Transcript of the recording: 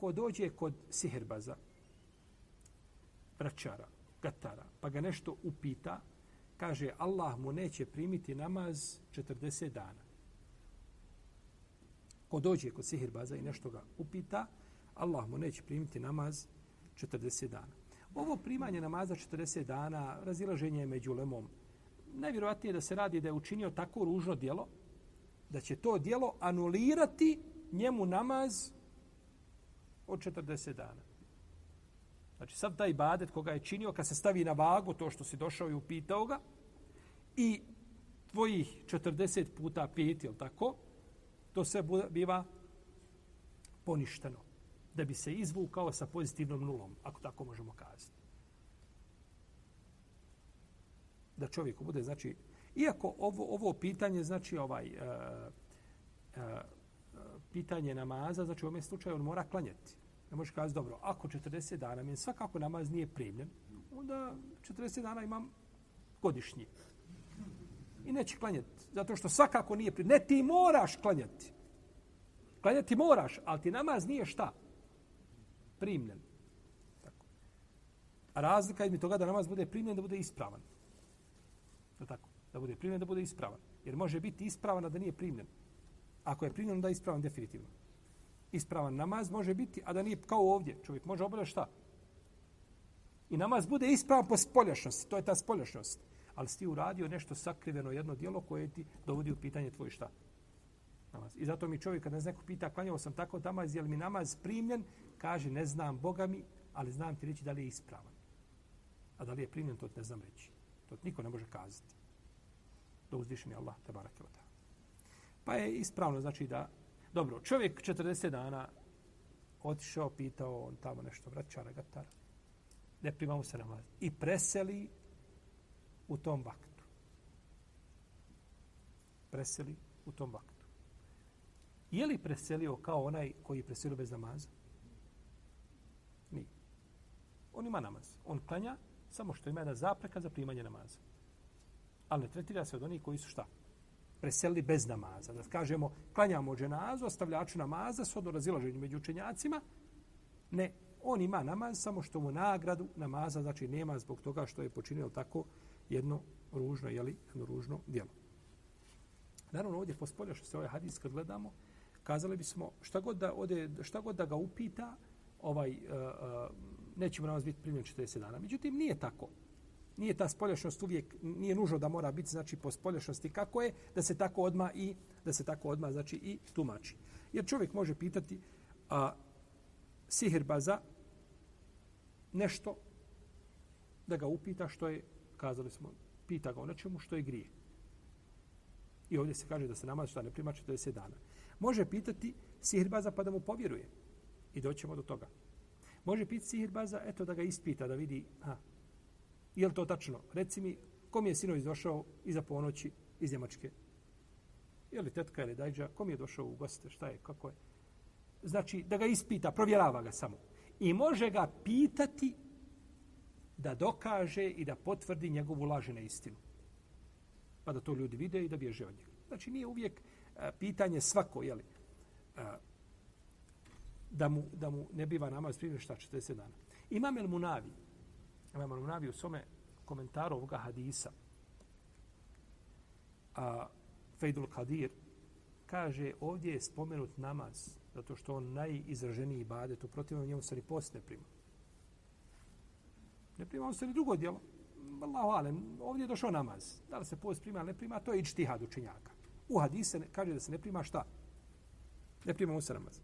ko dođe kod sihirbaza, vraćara, gatara, pa ga nešto upita, kaže Allah mu neće primiti namaz 40 dana. Ko dođe kod sihirbaza i nešto ga upita, Allah mu neće primiti namaz 40 dana. Ovo primanje namaza 40 dana, razilaženje među lemom, najvjerojatnije da se radi da je učinio tako ružno dijelo, da će to dijelo anulirati njemu namaz od 40 dana. Znači, sav taj badet koga je činio, kad se stavi na vagu to što si došao i upitao ga, i tvojih 40 puta 5, jel tako, to sve biva poništeno. Da bi se izvukao sa pozitivnom nulom, ako tako možemo kazati. Da čovjeku bude, znači, iako ovo, ovo pitanje, znači, ovaj, uh, uh, pitanje namaza, znači u ovom slučaju on mora klanjati. Ne možeš kazati, dobro, ako 40 dana mi svakako namaz nije primljen, onda 40 dana imam godišnji. I neće klanjati, zato što svakako nije primljen. Ne, ti moraš klanjati. Klanjati moraš, ali ti namaz nije šta? Primljen. Tako. A razlika je mi toga da namaz bude primljen, da bude ispravan. Da tako? Da bude primljen, da bude ispravan. Jer može biti ispravan, da nije primljen. Ako je primljen, da je ispravan definitivno. Ispravan namaz može biti, a da nije kao ovdje. Čovjek može obavljati šta? I namaz bude ispravan po spoljašnosti. To je ta spoljašnost. Ali si ti uradio nešto sakriveno, jedno dijelo koje ti dovodi u pitanje tvoj šta? Namaz. I zato mi čovjek, kada neko pita, klanjao sam tako namaz, je li mi namaz primljen? Kaže, ne znam Boga mi, ali znam ti reći da li je ispravan. A da li je primljen, to ne znam reći. To niko ne može kazati. Da uzdiši mi Allah, te barak Pa je ispravno, znači da... Dobro, čovjek 40 dana otišao, pitao on tamo nešto, vraćara, gatara. Ne primamo se namaz. I preseli u tom vaktu. Preseli u tom vaktu. Je li preselio kao onaj koji je preselio bez namaza? Nije. On ima namaz. On klanja samo što ima jedna zapreka za primanje namaza. Ali ne tretira se od onih koji su šta? Preselili bez namaza. Da kažemo, klanjamo dženazu, ostavljaču namaza, s odno razilaženju među učenjacima. Ne, on ima namaz, samo što mu nagradu namaza, znači nema zbog toga što je počinio tako jedno ružno, jeli, jedno ružno djelo. Naravno, ovdje pospolja što se ovaj hadis kad gledamo, kazali bismo šta god da, ode, šta god da ga upita, ovaj, uh, uh, nećemo namaz biti primljen 40 dana. Međutim, nije tako. Nije ta spoljašnost uvijek, nije nužno da mora biti, znači, po spoljašnosti kako je, da se tako odma i, da se tako odma znači, i tumači. Jer čovjek može pitati a, sihirbaza nešto da ga upita što je kazali smo, pita ga o nečemu što je grije. I ovdje se kaže da se namaz šta ne prima 40 dana. Može pitati sihirbaza pa da mu povjeruje. I doćemo do toga. Može pitati sihirbaza, eto da ga ispita, da vidi, ha, je li to tačno? Reci mi, kom je sinović došao iza ponoći iz Njemačke? Je li tetka ili dajđa? Kom je došao u goste? Šta je? Kako je? Znači, da ga ispita, provjerava ga samo. I može ga pitati da dokaže i da potvrdi njegovu laži na istinu. Pa da to ljudi vide i da bježe od njega. Znači nije uvijek a, pitanje svako, jeli, a, e, da, mu, da mu ne biva namaz primjer šta 40 dana. Imam El Munavi, Imam El u svome komentaru ovoga hadisa, a Fejdul Kadir, kaže ovdje je spomenut namaz, zato što on najizraženiji ibadet, u protivnom njemu se ni post ne prima. Ne prima on se ni drugo djelo. Allahu alem, ovdje je došao namaz. Da li se post prima ili ne prima, to je ičtihad učenjaka. U hadise kaže da se ne prima šta? Ne prima mu se namaz.